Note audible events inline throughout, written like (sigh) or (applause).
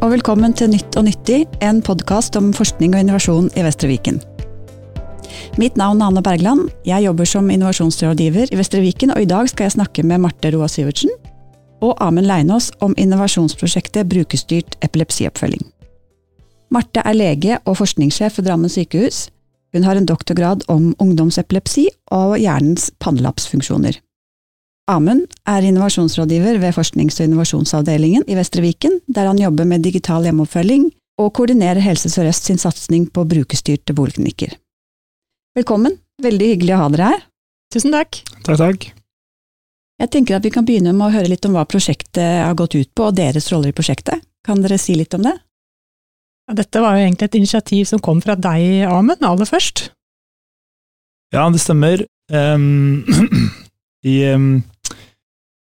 og velkommen til Nytt og nyttig, en podkast om forskning og innovasjon i Vestre Viken. Mitt navn er Anne Bergland, jeg jobber som innovasjonsrådgiver i Vestre Viken, og i dag skal jeg snakke med Marte Roa Syvertsen og Amund Leinås om innovasjonsprosjektet Brukerstyrt epilepsioppfølging. Marte er lege og forskningssjef ved Drammen sykehus. Hun har en doktorgrad om ungdomsepilepsi og hjernens pannelapsfunksjoner. Amund er innovasjonsrådgiver ved forsknings- og innovasjonsavdelingen i Vestre Viken, der han jobber med digital hjemmeoppfølging og koordinerer Helse Sør-Øst sin satsing på brukerstyrte boligklinikker. Velkommen, veldig hyggelig å ha dere her. Tusen takk. Takk, takk. Jeg tenker at vi kan begynne med å høre litt om hva prosjektet har gått ut på, og deres roller i prosjektet. Kan dere si litt om det? Dette var jo egentlig et initiativ som kom fra deg, Amund, aller først. Ja, det stemmer. Um, (clears throat) I um,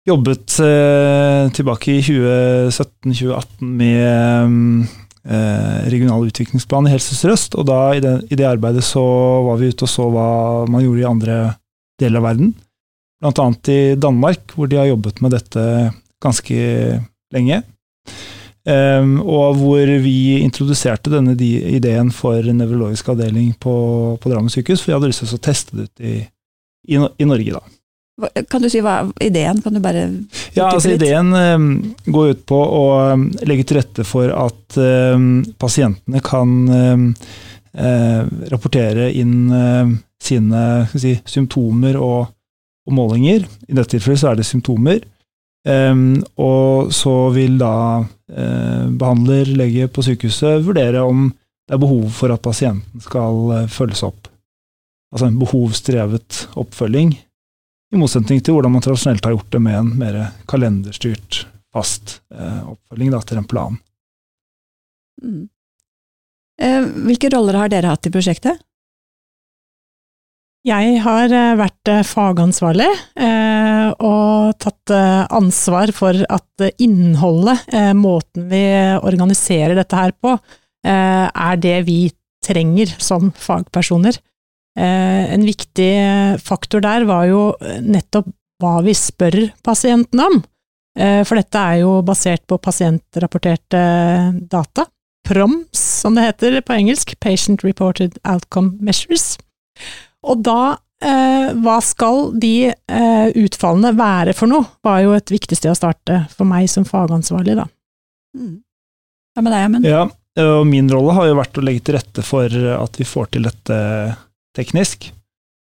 jobbet uh, tilbake i 2017-2018 med um, uh, regional utviklingsplan i Helse Sør-Øst, og da i det, i det, arbeidet så var vi ute og så hva man gjorde i andre deler av verden. Blant annet i Danmark, hvor de har jobbet med dette ganske lenge. Um, og hvor vi introduserte denne ideen for nevrologisk avdeling på, på Drammen sykehus, for vi hadde lyst til å teste det ut i, i, i, Norge, da. Kan du si hva ideen? Kan du bare Ja, altså litt? Ideen um, går ut på å um, legge til rette for at pasientene kan uh, rapportere inn sine si, symptomer og, og målinger. I dette tilfellet så er det symptomer. Og så vil da uh, behandler, lege på sykehuset, vurdere om det er behov for at pasienten skal uh, følges opp. Altså en behovsdrevet oppfølging, i motsetning til hvordan man tradisjonelt har gjort det med en mer kalenderstyrt, fast eh, oppfølging da, til en plan. Mm. hvilke roller har dere hatt i prosjektet? Jeg har eh, vært eh, fagansvarlig eh, og tatt ansvar for at innholdet, måten vi organiserer dette her på, er det vi trenger som fagpersoner. En viktig faktor der var jo nettopp hva vi spør pasienten om, for dette er jo basert på pasientrapporterte data. PROMS, som det heter på engelsk, Patient Reported Outcome Measures. Og da eh, hva skal de eh, utfallene være for noe, var jo et viktig sted å starte for meg som fagansvarlig, da. Mm. Hva med deg, Amund? Ja, og min rolle har jo vært å legge til rette for at vi får til dette teknisk.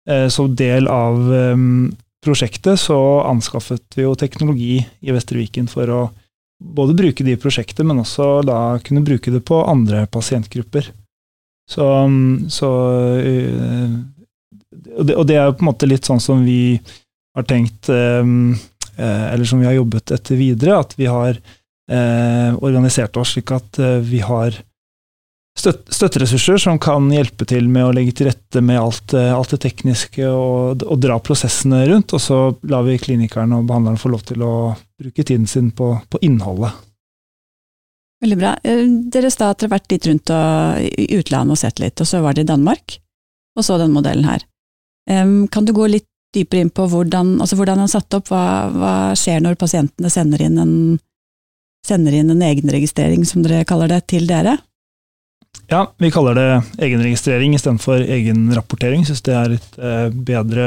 Eh, som del av um, prosjektet så anskaffet vi jo teknologi i Vestre Viken for å både bruke det i prosjektet, men også da kunne bruke det på andre pasientgrupper. Så, så og det, og det, er på en måte litt sånn som vi har tenkt, ehm, eh, eller som vi har jobbet etter videre, at vi har eh, organisert oss slik at eh, vi har støt, støtteressurser som kan hjelpe til med å legge til rette med alt, alt det tekniske og, og, dra prosessene rundt, og så lar vi klinikeren og behandleren få lov til å bruke tiden sin på, på innholdet. Veldig bra. Dere sa at dere har vært litt rundt og, i utlandet og sett litt, og så var det i Danmark, og så den modellen her. Kan du gå litt dypere inn på hvordan, altså hvordan den er satt opp? Hva, hva, skjer når pasientene sender inn, en, sender inn en egenregistrering, som dere kaller det, til dere? Ja, vi kaller det egenregistrering istedenfor egenrapportering. Syns det er et eh, bedre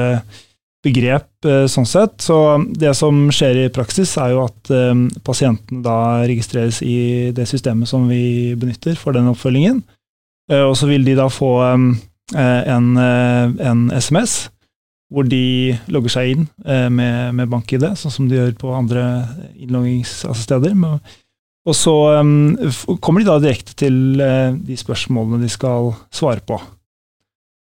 begrep eh, sånn sett. Så det som skjer i praksis, er jo at eh, pasienten da registreres i det systemet som vi benytter for den oppfølgingen. Og så vil de da få en, en, SMS hvor de logger seg inn med, med bank-ID, sånn som de gjør på andre innloggingssteder. Og så um, kommer de da direkte til uh, de spørsmålene de skal svare på.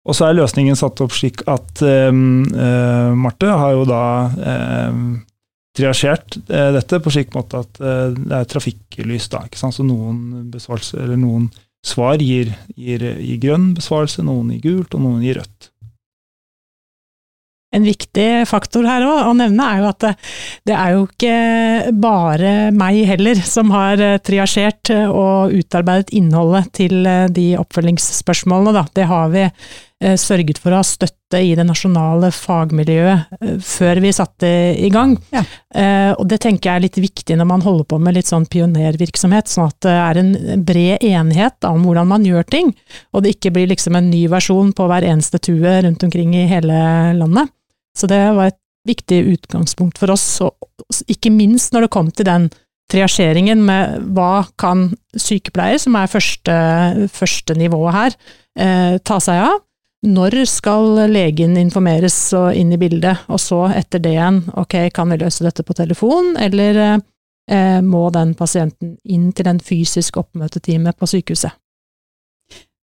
Og så er løsningen satt opp slik at um, uh, Marte har jo da um, triasjert uh, dette på slik måte at det er trafikklys, da. ikke sant? Så noen noen svar gir, gir, gir grønn besvarelse, noen gir gult, og noen gir rødt. En viktig faktor her å nevne er jo at det, det, er jo ikke bare meg heller som har eh, triasjert og utarbeidet innholdet til eh, de oppfølgingsspørsmålene. Da. Det har vi eh, sørget for å ha støtte i det nasjonale fagmiljøet eh, før vi satte i gang. Ja. Eh, og det tenker jeg er litt viktig når man holder på med litt sånn pionervirksomhet, sånn at det er en bred enighet om hvordan man gjør ting, og det ikke blir liksom en ny versjon på hver eneste tue rundt omkring i hele landet. Så det var et viktig utgangspunkt for oss, og ikke minst når det kom til den triasjeringen med hva kan sykepleier, som er første, første nivået her, eh, ta seg av. Når skal legen informeres og inn i bildet, og så etter det igjen, ok, kan vi løse dette på telefon, eller eh, må den pasienten inn til en fysisk oppmøtetime på sykehuset?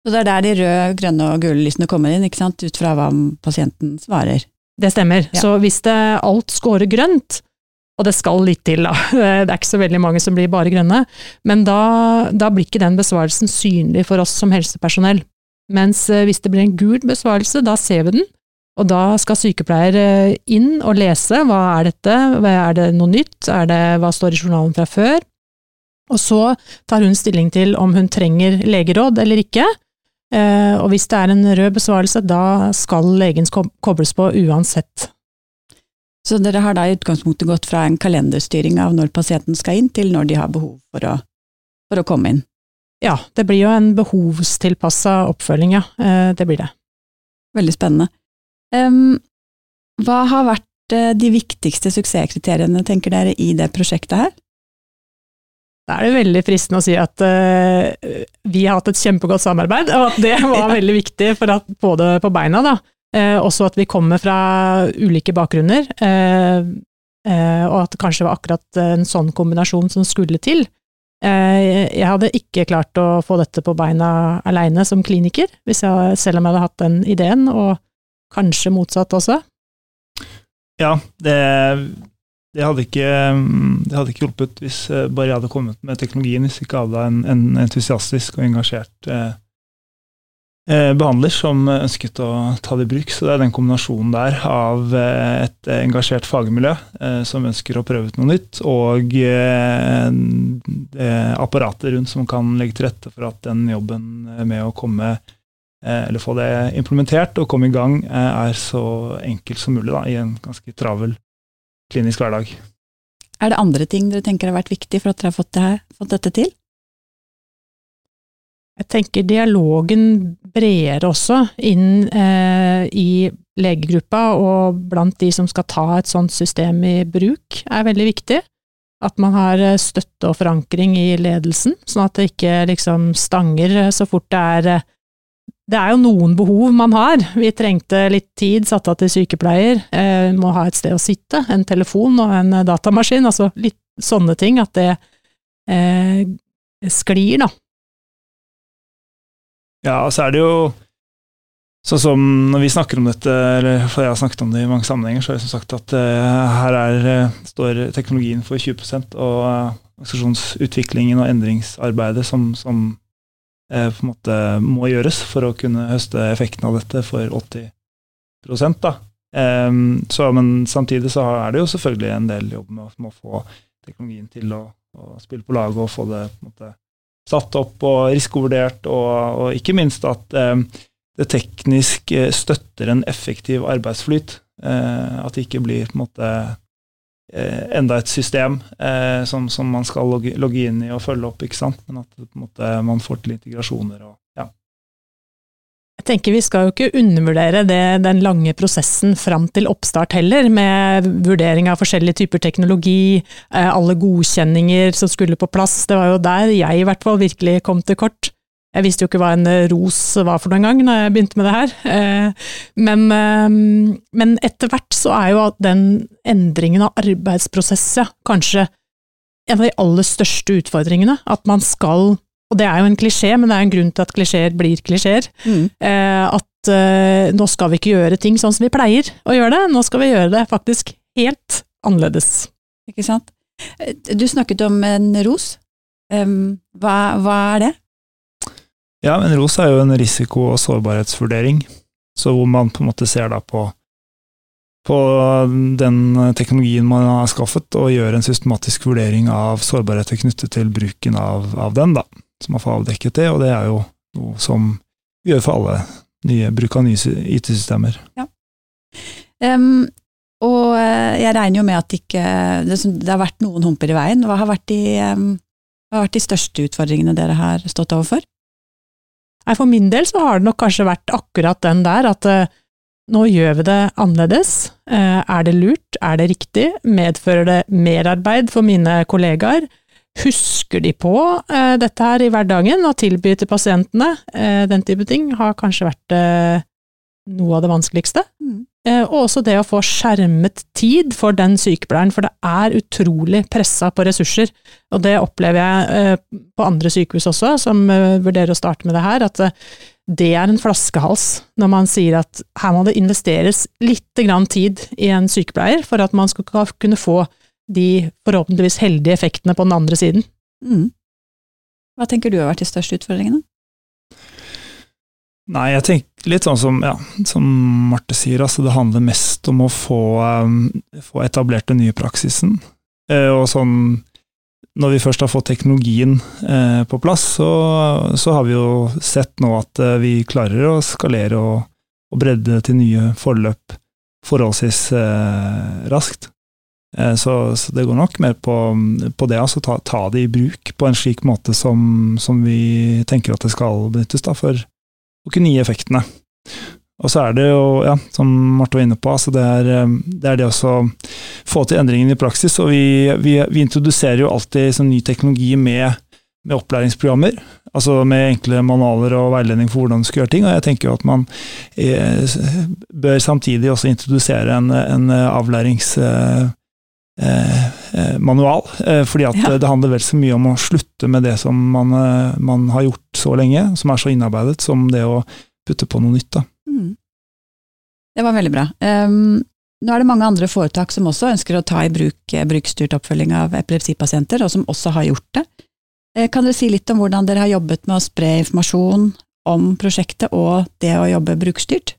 Så det er der de røde, grønne og gule lysene kommer inn, ikke sant, ut fra hva pasienten svarer? Det stemmer. Ja. Så hvis det alt scorer grønt, og det skal litt til, da, (laughs) det er ikke så veldig mange som blir bare grønne, men da, da blir ikke den besvarelsen synlig for oss som helsepersonell. Mens eh, hvis det blir en gul besvarelse, da ser vi den, og da skal sykepleier eh, inn og lese hva er dette, er det noe nytt, er det hva står i journalen fra før, og så tar hun stilling til om hun trenger legeråd eller ikke, og hvis det er en rød besvarelse, da skal legen kobles på uansett. Så dere har da i utgangspunktet gått fra en kalenderstyring av når pasienten skal inn, til når de har behov for å, for å komme inn? Ja, det blir jo en behovstilpassa oppfølging, ja. Eh, det blir det. Veldig spennende. Um, hva har vært eh, de viktigste suksesskriteriene, tenker dere, i det prosjektet her? Da er det veldig fristende å si at uh, vi har hatt et kjempegodt samarbeid, og at det (laughs) var ja. veldig viktig for at få det på beina. Da. Uh, også at vi kommer fra ulike bakgrunner, uh, og at det kanskje var akkurat en sånn kombinasjon som skulle til. jeg hadde ikke klart å få dette på beina aleine som kliniker, jeg, selv om jeg hadde hatt den ideen, og kanskje motsatt også. Ja, det det hadde, ikke, mm, det hadde ikke hjulpet hvis eh, bare jeg hadde kommet med teknologien, hvis ikke hadde en, en entusiastisk og engasjert eh, eh, behandler som ønsket å ta det i bruk. Så det er den kombinasjonen der av eh, et engasjert fagmiljø eh, som ønsker å prøve ut noe nytt, og eh, apparatet rundt som kan legge til rette for at den jobben med å komme eller få det implementert og komme i gang, er så enkelt som mulig da, i en ganske travel klinisk hverdag. Er det andre ting dere tenker har vært viktig for at dere har fått, det her, fått dette til? Jeg tenker dialogen bredere også inn eh, i legegruppa og blant de som skal ta et sånt system i bruk, er veldig viktig. At man har eh, støtte og forankring i ledelsen, sånn at det ikke liksom stanger så fort det er eh, det er jo noen behov man har. Vi trengte litt tid satt av til sykepleier, eh, må ha et sted å sitte, en telefon og en eh, datamaskin, altså litt sånne ting, at det eh, sklir, da. Ja, og så er det jo sånn som når vi snakker om dette, eller for jeg har snakket om det i mange sammenhenger, så har jeg som sagt at eh, her er, uh, står teknologien for 20 og uh, organisasjonsutviklingen og endringsarbeidet som, som Eh, på en måte må gjøres for å kunne høste effekten av dette for 80% da. Så, men samtidig så er det jo selvfølgelig en del jobb med, å få teknologien til å, å, spille på lag og få det på en måte satt opp og risikovurdert, og, og ikke minst at eh, det teknisk eh, støtter en effektiv arbeidsflyt. Eh, at det ikke blir på en måte Eh, enda et system eh, som, som, man skal logge, logge, inn i og følge opp, ikke sant? men at måte, man får til integrasjoner. og ja. Jeg tenker Vi skal jo ikke undervurdere det, den lange prosessen fram til oppstart heller, med vurdering av forskjellige typer teknologi, eh, alle godkjenninger som skulle på plass. Det var jo der jeg i hvert fall virkelig kom til kort. Jeg visste jo ikke hva en eh, ros var for noen gang når jeg begynte med det her. Eh, men, eh, men etter hvert så er jo den endringen av arbeidsprosesset kanskje en av de aller største utfordringene. At man skal, og det er jo en klisjé, men det er en grunn til at klisjeer blir klisjeer, mm. at nå skal vi ikke gjøre ting sånn som vi pleier å gjøre det, nå skal vi gjøre det faktisk helt annerledes. Ikke sant. Du snakket om en ros. Hva, hva er det? Ja, men ROS er jo en risiko- og sårbarhetsvurdering, så hvor man på en måte ser da på, på den teknologien man har skaffet, og gjør en systematisk vurdering av sårbarheter knyttet til bruken av, av den, da, så man får avdekket det, og det er jo noe som vi gjør for alle nye, bruk av nye IT-systemer. Um, og eh, jeg regner jo med at ikke, det, har vært noen humper i veien. Hva har vært de, um, har vært de største utfordringene dere har stått overfor? Nei, For min del så har det nok kanskje vært akkurat den der, at eh, nå gjør vi det annerledes. Eh, er det lurt? Er det riktig? Medfører det merarbeid for mine kollegaer? Husker de på eh, dette her i hverdagen og tilbyr til pasientene? Den type ting har kanskje vært noe av det vanskeligste. Mm. Eh, og også det å få skjermet tid for den sykepleieren, for det er utrolig pressa på ressurser. Og det opplever jeg eh, på andre sykehus også, som eh, vurderer å starte med det her, at det er en flaskehals når man sier at her må det investeres litt grann tid i en sykepleier for at man skal kunne få de forhåpentligvis heldige effektene på den andre siden. Mm. Hva tenker du har vært de største utfordringene? Nei, jeg tenker litt sånn som, ja, som Marte sier, altså det handler mest om å få, um, få etablert den nye praksisen. Eh, og sånn, når vi først har fått teknologien eh, på plass, så, så har vi jo sett nå at eh, vi klarer å skalere og, og bredde til nye forløp forholdsvis eh, raskt. Eh, så, så det går nok mer på, på det, altså ta, ta det i bruk på en slik måte som, som vi tenker at det skal benyttes, da, for å kunne gi effektene. Og så er det jo, ja, som Marte var inne på, altså det, er, eh, det er det å få til endringen i praksis. Og vi, vi, vi introduserer jo alltid sånn ny teknologi med, med, opplæringsprogrammer. Altså med enkle manualer og veiledning for hvordan du skal gjøre ting. Og jeg tenker jo at man eh, bør samtidig også introdusere en, en avlæringsmanual. Eh, Eh, eh, fordi at ja. det handler vel så mye om å slutte med det som man, eh, man, har gjort så lenge, som er så innarbeidet, som det å putte på noe nytt. Mm. Det var veldig bra. Um, nå er det mange andre foretak som også ønsker å ta i bruk brukerstyrt oppfølging av epilepsipasienter, og som også har gjort det. Kan dere si litt om hvordan dere har jobbet med å spre informasjon om prosjektet og det å jobbe brukerstyrt?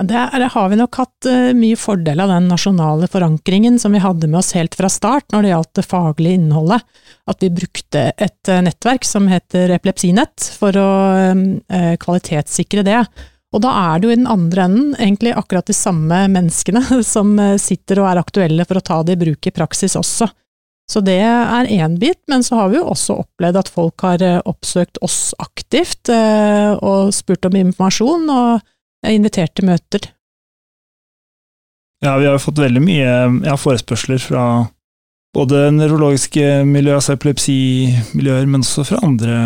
Der har vi nok hatt uh, mye fordel av den nasjonale forankringen som vi hadde med oss helt fra start når det gjaldt det faglige innholdet. At vi brukte et uh, nettverk som heter Epilepsinett for å uh, kvalitetssikre det. Og da er det jo i den andre enden egentlig akkurat de samme menneskene (laughs) som sitter og er aktuelle for å ta det i bruk i praksis også. Så det er én bit, men så har vi jo også opplevd at folk har oppsøkt oss aktivt og spurt om informasjon. og jeg er invitert til møter. Ja, vi har jo fått veldig mye ja, forespørsler fra både nevrologiske miljøer, altså epilepsimiljøer, men også fra andre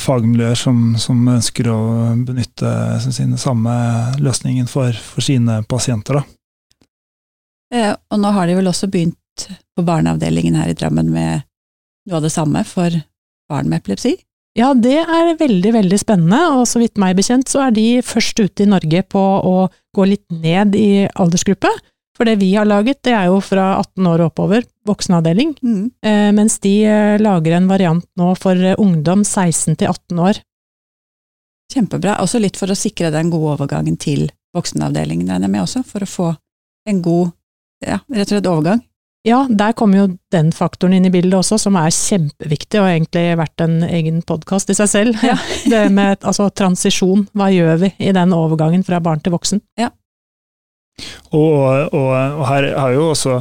fagmiljøer som, som ønsker å benytte den samme løsningen for, for sine pasienter. Eh, og nå har de vel også begynt på barneavdelingen her i Drammen med noe av det samme for barn med epilepsi? Ja, det er veldig, veldig spennende, og så vidt meg bekjent så er de først ute i Norge på å gå litt ned i aldersgruppe. For det vi har laget, det er jo fra 18 år og oppover, voksenavdeling, mm. eh, mens de eh, lager en variant nå for eh, ungdom 16 til 18 år. Kjempebra. Også litt for å sikre den gode overgangen til voksenavdelingen, regner jeg med også, for å få en god, ja, rett og slett overgang. Ja, der kommer jo den faktoren inn i bildet også, som er kjempeviktig, og egentlig vært en egen podkast i seg selv. Ja. (laughs) det med altså, transisjon, hva gjør vi i den overgangen fra barn til voksen? Ja. Og, og, og her har jo også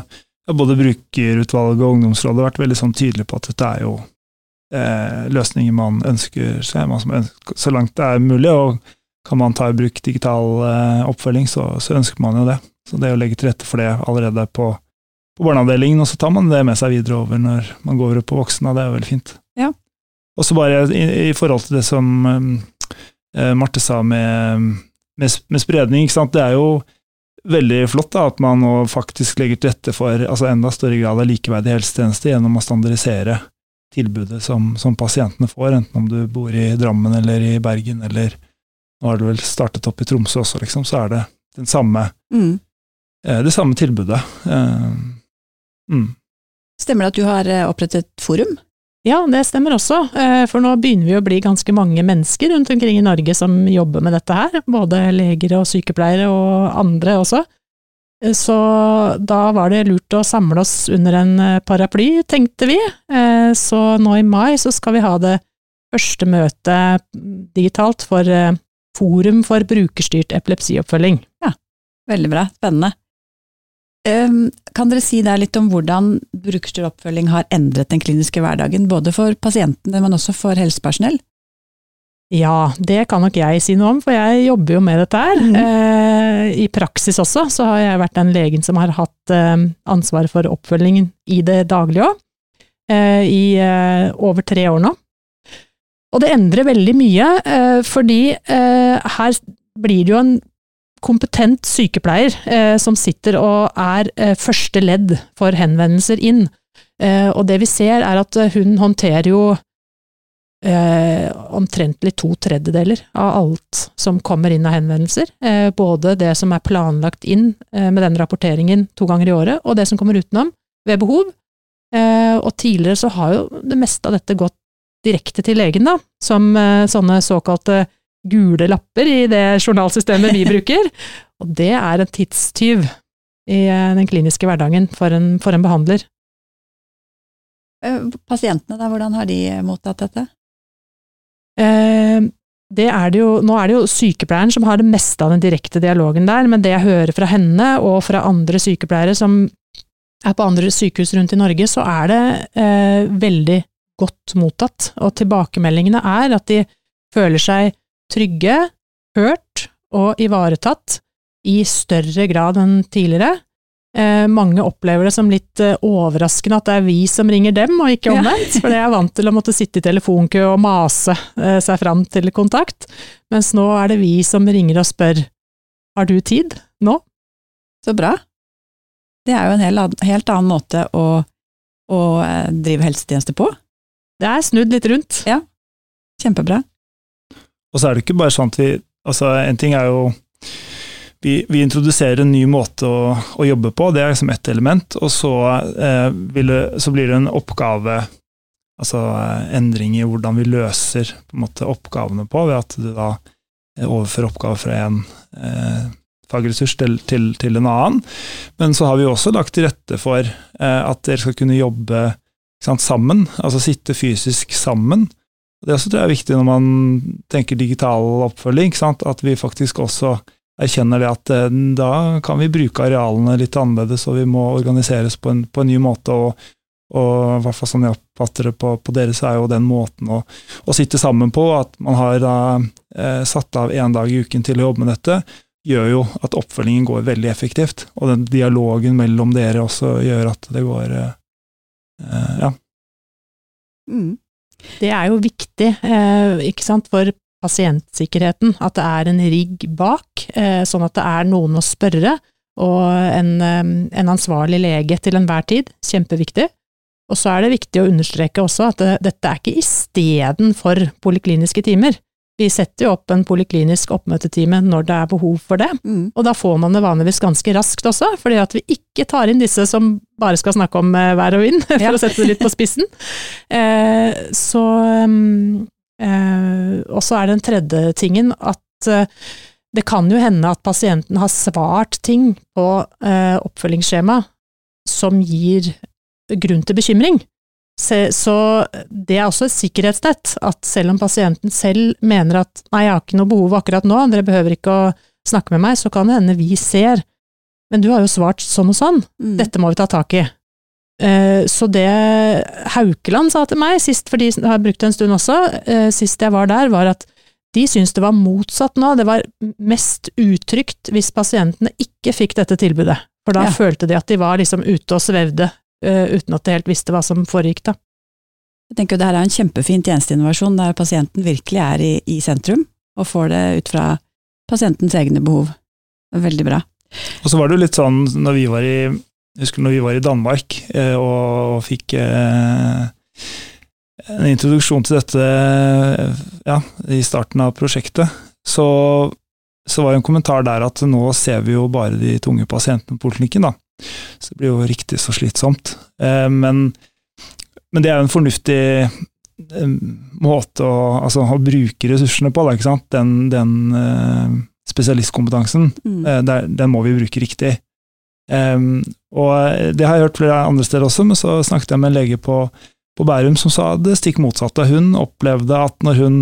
både brukerutvalget og ungdomsrådet vært veldig sånn tydelige på at dette er jo eh, løsninger man ønsker seg, man ønsker, så langt det er mulig. og kan man ta i bruk digital eh, oppfølging, så, så ønsker man jo det. Så det å legge til rette for det allerede på på barneavdelingen, og så tar man det med seg videre over når man går over på voksne. Det er jo veldig fint. Ja. Og så bare i, i, forhold til det som um, Marte sa med, med, med, spredning. Det er jo veldig flott da, at man nå faktisk legger til rette for altså enda større grad av likeverdig helsetjeneste gjennom å standardisere tilbudet som, som, pasientene får, enten om du bor i Drammen eller i Bergen, eller nå har du vel startet opp i Tromsø også, liksom, så er det den samme, mm. det samme tilbudet. Mm. Stemmer det at du har eh, opprettet forum? Ja, det stemmer også, eh, for nå begynner vi å bli ganske mange mennesker rundt omkring i Norge som jobber med dette her, både leger og sykepleiere og andre også. Eh, så da var det lurt å samle oss under en paraply, tenkte vi. Så nå i mai så skal vi ha det første møtet digitalt for Forum for brukerstyrt epilepsioppfølging. Ja, Veldig bra, spennende. Kan dere si der litt om hvordan brukerstyrt oppfølging har endret den kliniske hverdagen, både for pasientene, men også for helsepersonell? Ja, det kan nok jeg si noe om, for jeg jobber jo med dette her. Mm. Eh, I praksis også, så har jeg vært den legen som har hatt eh, ansvaret for oppfølgingen i det daglige òg, eh, i eh, over tre år nå. Og det endrer veldig mye, eh, fordi eh, her blir det jo en kompetent sykepleier eh, som sitter og er eh, første ledd for henvendelser inn. Eh, og det vi ser er at eh, hun håndterer jo eh, omtrentlig to tredjedeler av alt som kommer inn av henvendelser. Eh, både det som er planlagt inn eh, med den rapporteringen to ganger i året, og det som kommer utenom ved behov. Eh, og tidligere så har jo det meste av dette gått direkte til legen, da, som sånne såkalte gule lapper i det journalsystemet vi bruker. (laughs) Og det er en tidstyv i eh, den kliniske hverdagen for en, for en behandler. Eh, Pasientene, da, hvordan har de mottatt dette? Eh, det er det jo, nå er det jo sykepleieren som har det meste av den direkte dialogen der, men det jeg hører fra henne og fra andre sykepleiere som er på andre sykehus rundt i Norge, så er det eh, veldig godt mottatt. Og tilbakemeldingene er at de føler seg trygge, hørt og ivaretatt i større grad enn tidligere. Eh, mange opplever det som litt eh, overraskende at det er vi som ringer dem, og ikke omvendt, for de er vant til å måtte sitte i telefonkø og mase eh, seg fram til kontakt, mens nå er det vi som ringer og spør har du tid nå? Så bra. Det er jo en hel, helt annen måte å, å eh, drive helsetjeneste på. Det er snudd litt rundt. Ja. Kjempebra. Og så er det ikke bare sånn at vi Altså, en ting er jo vi, vi introduserer en ny måte å, å jobbe på, det er liksom ett element. Og så, eh, det, så blir det en oppgave, altså eh, endring i hvordan vi løser på måte, oppgavene på, ved at du da eh, overfører oppgaver fra en eh, fagressurs til, til, til en annen. Men så har vi også lagt til rette for eh, at dere skal kunne jobbe sant, sammen, altså sitte fysisk sammen. Og Det også tror jeg er viktig når man tenker digital oppfølging, at vi faktisk også erkjenner det at eh, da kan vi bruke arealene litt annerledes, og vi må organiseres på en, på en ny måte. og og i hvert fall sånn jeg oppfatter det på, på dere, så er jo den måten å, å sitte sammen på, at man har da, eh, satt av én dag i uken til å jobbe med dette, gjør jo at oppfølgingen går veldig effektivt. Og den dialogen mellom dere også gjør at det går eh, eh, Ja. Mm. Det er jo viktig, eh, ikke sant, for pasientsikkerheten, at det er en rigg bak, eh, sånn at det er noen å spørre, og en, eh, en ansvarlig lege til enhver tid. Kjempeviktig. Og så er det viktig å understreke også at det, dette er ikke istedenfor polikliniske timer. Vi setter jo opp en poliklinisk oppmøtetime når det er behov for det, Mm. og da får man det vanligvis ganske raskt også, fordi at vi ikke tar inn disse som bare skal snakke om eh, vær og vind, (laughs) for Ja. å sette det litt på spissen. (laughs) Eh, så um, eh, Og så er den tredje tingen at eh, det kan jo hende at pasienten har svart ting på eh, oppfølgingsskjema som gir grunn til bekymring. Så det er også et sikkerhetsnett, at selv om pasienten selv mener at nei, jeg har ikke noe behov akkurat nå, dere behøver ikke å snakke med meg, så kan det hende vi ser. Men du har jo svart sånn og sånn, Mm. dette må vi ta tak i. Eh, Så det Haukeland sa til meg sist, for de har brukt det en stund også, eh, sist jeg var der, var at de syntes det var motsatt nå. Det var mest utrygt hvis pasientene ikke fikk dette tilbudet. For da Ja. følte de at de var liksom ute og svevde, uten at de helt visste hva som foregikk da. Jeg tenker jo det her er en kjempefin tjenesteinnovasjon der pasienten virkelig er i, i sentrum, og får det ut fra pasientens egne behov. Veldig bra. Og så var det jo litt sånn når vi var i husker når vi var i Danmark eh, og, og fikk eh, en introduksjon til dette eh, ja, i starten av prosjektet, så, så var det en kommentar der at nå ser vi jo bare de tunge pasientene på poliklinikken, da. Så det blir jo riktig så slitsomt. Eh, men, men det er jo en fornuftig eh, måte å, altså, å bruke ressursene på, da, ikke sant? Den, den eh, spesialistkompetansen. Mm. Der, den må vi bruke riktig. Em, og det har jeg hørt flere andre steder også, men så snakket jeg med en lege på, på Bærum som sa det stikk motsatte. Hun opplevde at når hun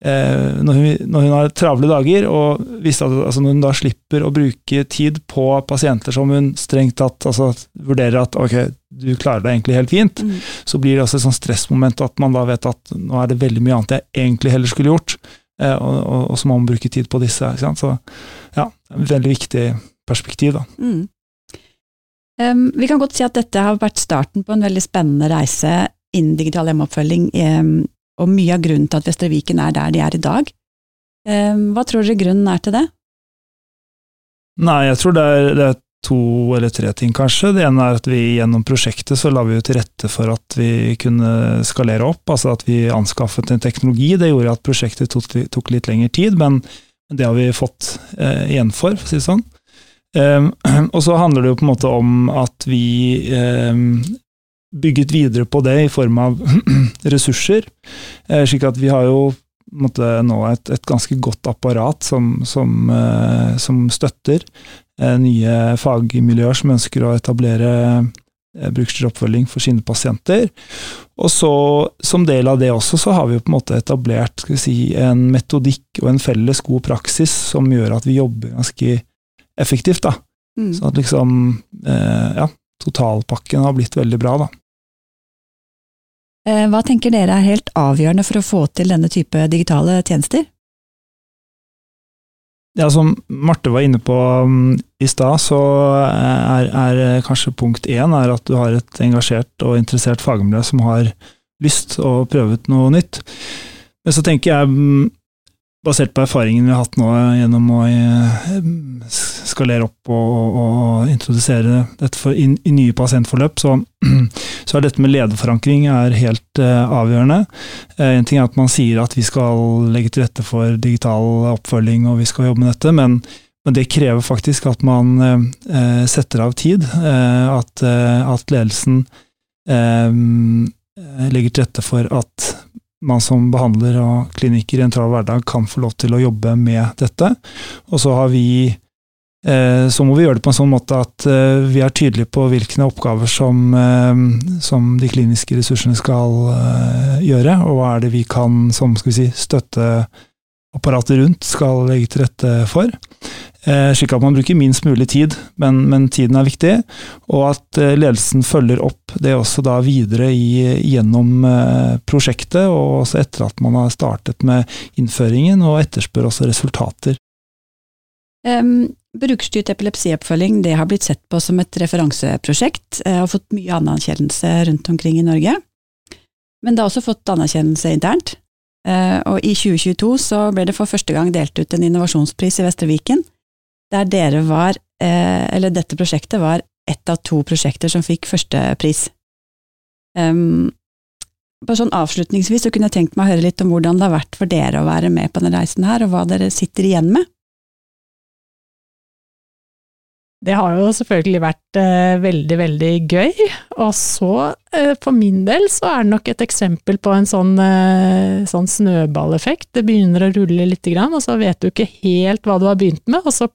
når, hun, når, hun, har travle dager, og at, altså når hun da slipper å bruke tid på pasienter som hun strengt tatt altså, vurderer at ok, du klarer deg egentlig helt fint, mm. så blir det også et sånn stressmoment at man da vet at nå er det veldig mye annet jeg egentlig heller skulle gjort, eh, og, og, og, så må man bruke tid på disse. Så ja, veldig viktig perspektiv. da. Mm. Um, vi kan godt si at dette har vært starten på en veldig spennende reise innen digital hjemmeoppfølging, og mye av grunnen til at Vestre Viken er der de er i dag. Um, hva tror dere grunnen er til det? Nei, jeg tror det er, det er, to eller tre ting, kanskje. Det ene er at vi gjennom prosjektet så la vi jo til rette for at vi kunne skalere opp, altså at vi anskaffet en teknologi. Det gjorde at prosjektet tok, tok litt lengre tid, men det har vi fått eh, igjen for, for å si det sånn. Um, (clears throat) og så handler det jo på en måte om at vi um, bygget videre på det i form av (clears throat) ressurser. Uh, slik at vi har jo måtte, nå et, et, ganske godt apparat som, som, uh, som støtter uh, nye fagmiljøer som ønsker å etablere brukerstyrt oppfølging for sine pasienter. Og så, som del av det også, så har vi jo på en måte etablert si, en metodikk og en felles god praksis som gjør at vi jobber ganske effektivt. da. Mm. Så at liksom eh, Ja, totalpakken har blitt veldig bra, da. Eh, hva tenker dere er helt avgjørende for å få til denne type digitale tjenester? Ja, Som Marte var inne på um, i stad, så er, er, kanskje punkt én at du har et engasjert og interessert fagmiljø som har lyst og prøvet noe nytt. Men så tenker jeg mm, basert på erfaringen vi har hatt nå gjennom å eh, skalere opp og, og introdusere dette for, i, i, nye pasientforløp, så, (clears throat) så, er dette med lederforankring er helt uh, avgjørende. Uh, en ting er at man sier at vi skal legge til rette for digital oppfølging og vi skal jobbe med dette, men, men det krever faktisk at man uh, setter av tid. At, at, ledelsen legger til rette for at man som behandler og klinikker i en travel hverdag kan få lov til å jobbe med dette. Og så har vi eh, så må vi gjøre det på en sånn måte at eh, vi er tydelige på hvilke oppgaver som, eh, som de kliniske ressursene skal gjøre, og hva er det vi kan som skal vi si, støtteapparatet rundt skal legge til rette for. Eh, slik at man bruker minst mulig tid, men, men, tiden er viktig. Og at eh, ledelsen følger opp det også da videre i, gjennom eh, prosjektet, og også etter at man har startet med innføringen, og etterspør også resultater. Um, brukerstyrt epilepsioppfølging det har blitt sett på som et referanseprosjekt, og fått mye anerkjennelse rundt omkring i Norge. Men det har også fått anerkjennelse internt. Og i 2022 så ble det for første gang delt ut en innovasjonspris i Vestre Viken, der dere var, eh, eller dette prosjektet var ett av to prosjekter som fikk førstepris. Um, bare sånn avslutningsvis så kunne jeg tenkt meg å høre litt om hvordan det har vært for dere å være med på denne reisen her, og hva dere sitter igjen med. Det har jo selvfølgelig vært eh, veldig, veldig gøy. Og så, eh, for min del, så er det nok et eksempel på en sånn, eh, sånn snøballeffekt. Det begynner å rulle lite grann, og så vet du ikke helt hva du har begynt med, og så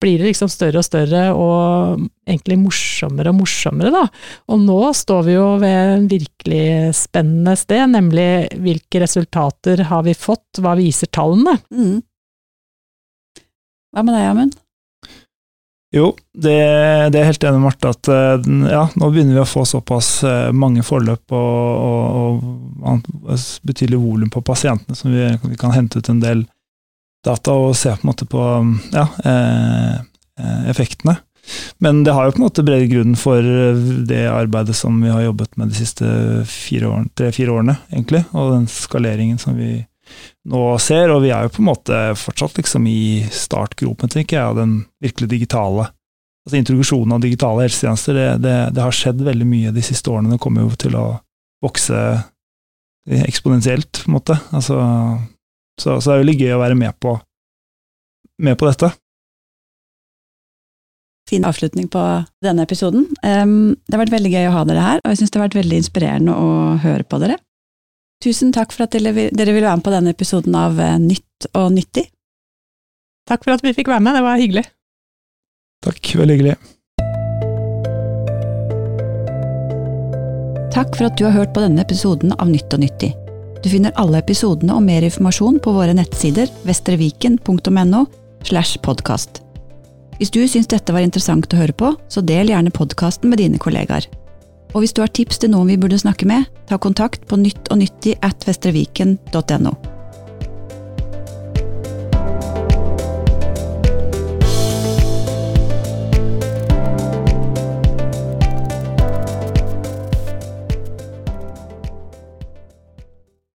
blir det liksom større og større, og egentlig morsommere og morsommere, da. Og nå står vi jo ved en virkelig spennende sted, nemlig hvilke resultater har vi fått, hva viser tallene? Mm. Hva med deg, Amund? Jo, det, det, er helt enig med Marte at eh, ja, nå begynner vi å få såpass eh, mange forløp og, og, og betydelig volum på pasientene som vi, vi, kan hente ut en del data og se på en måte på ja, eh, effektene. Men det har jo på en måte bred grunn for det arbeidet som vi har jobbet med de siste tre-fire årene, egentlig, og den skaleringen som vi nå ser. Og vi er jo på en måte fortsatt liksom i startgropen, tenker jeg, av den virkelig digitale altså Introduksjonen av digitale helsetjenester, det, det, det, har skjedd veldig mye de siste årene. Det kommer jo til å vokse eksponentielt, på en måte. Altså, så, så, det er veldig gøy å være med på, med på dette. Fin avslutning på denne episoden. Det har vært veldig gøy å ha dere her, og jeg syns det har vært veldig inspirerende å høre på dere. Tusen takk for at dere ville være med på denne episoden av eh, Nytt og nyttig. Takk for at vi fikk være med, det var hyggelig. Takk, veldig hyggelig. Takk for at du har hørt på denne episoden av Nytt og nyttig. Du finner alle episodene og mer informasjon på våre nettsider vestreviken.no slash podkast. Hvis du syns dette var interessant å høre på, så del gjerne podkasten med dine kollegaer. Og hvis du har tips til noen vi burde snakke med, ta kontakt på nytt og nyttig at vestreviken.no.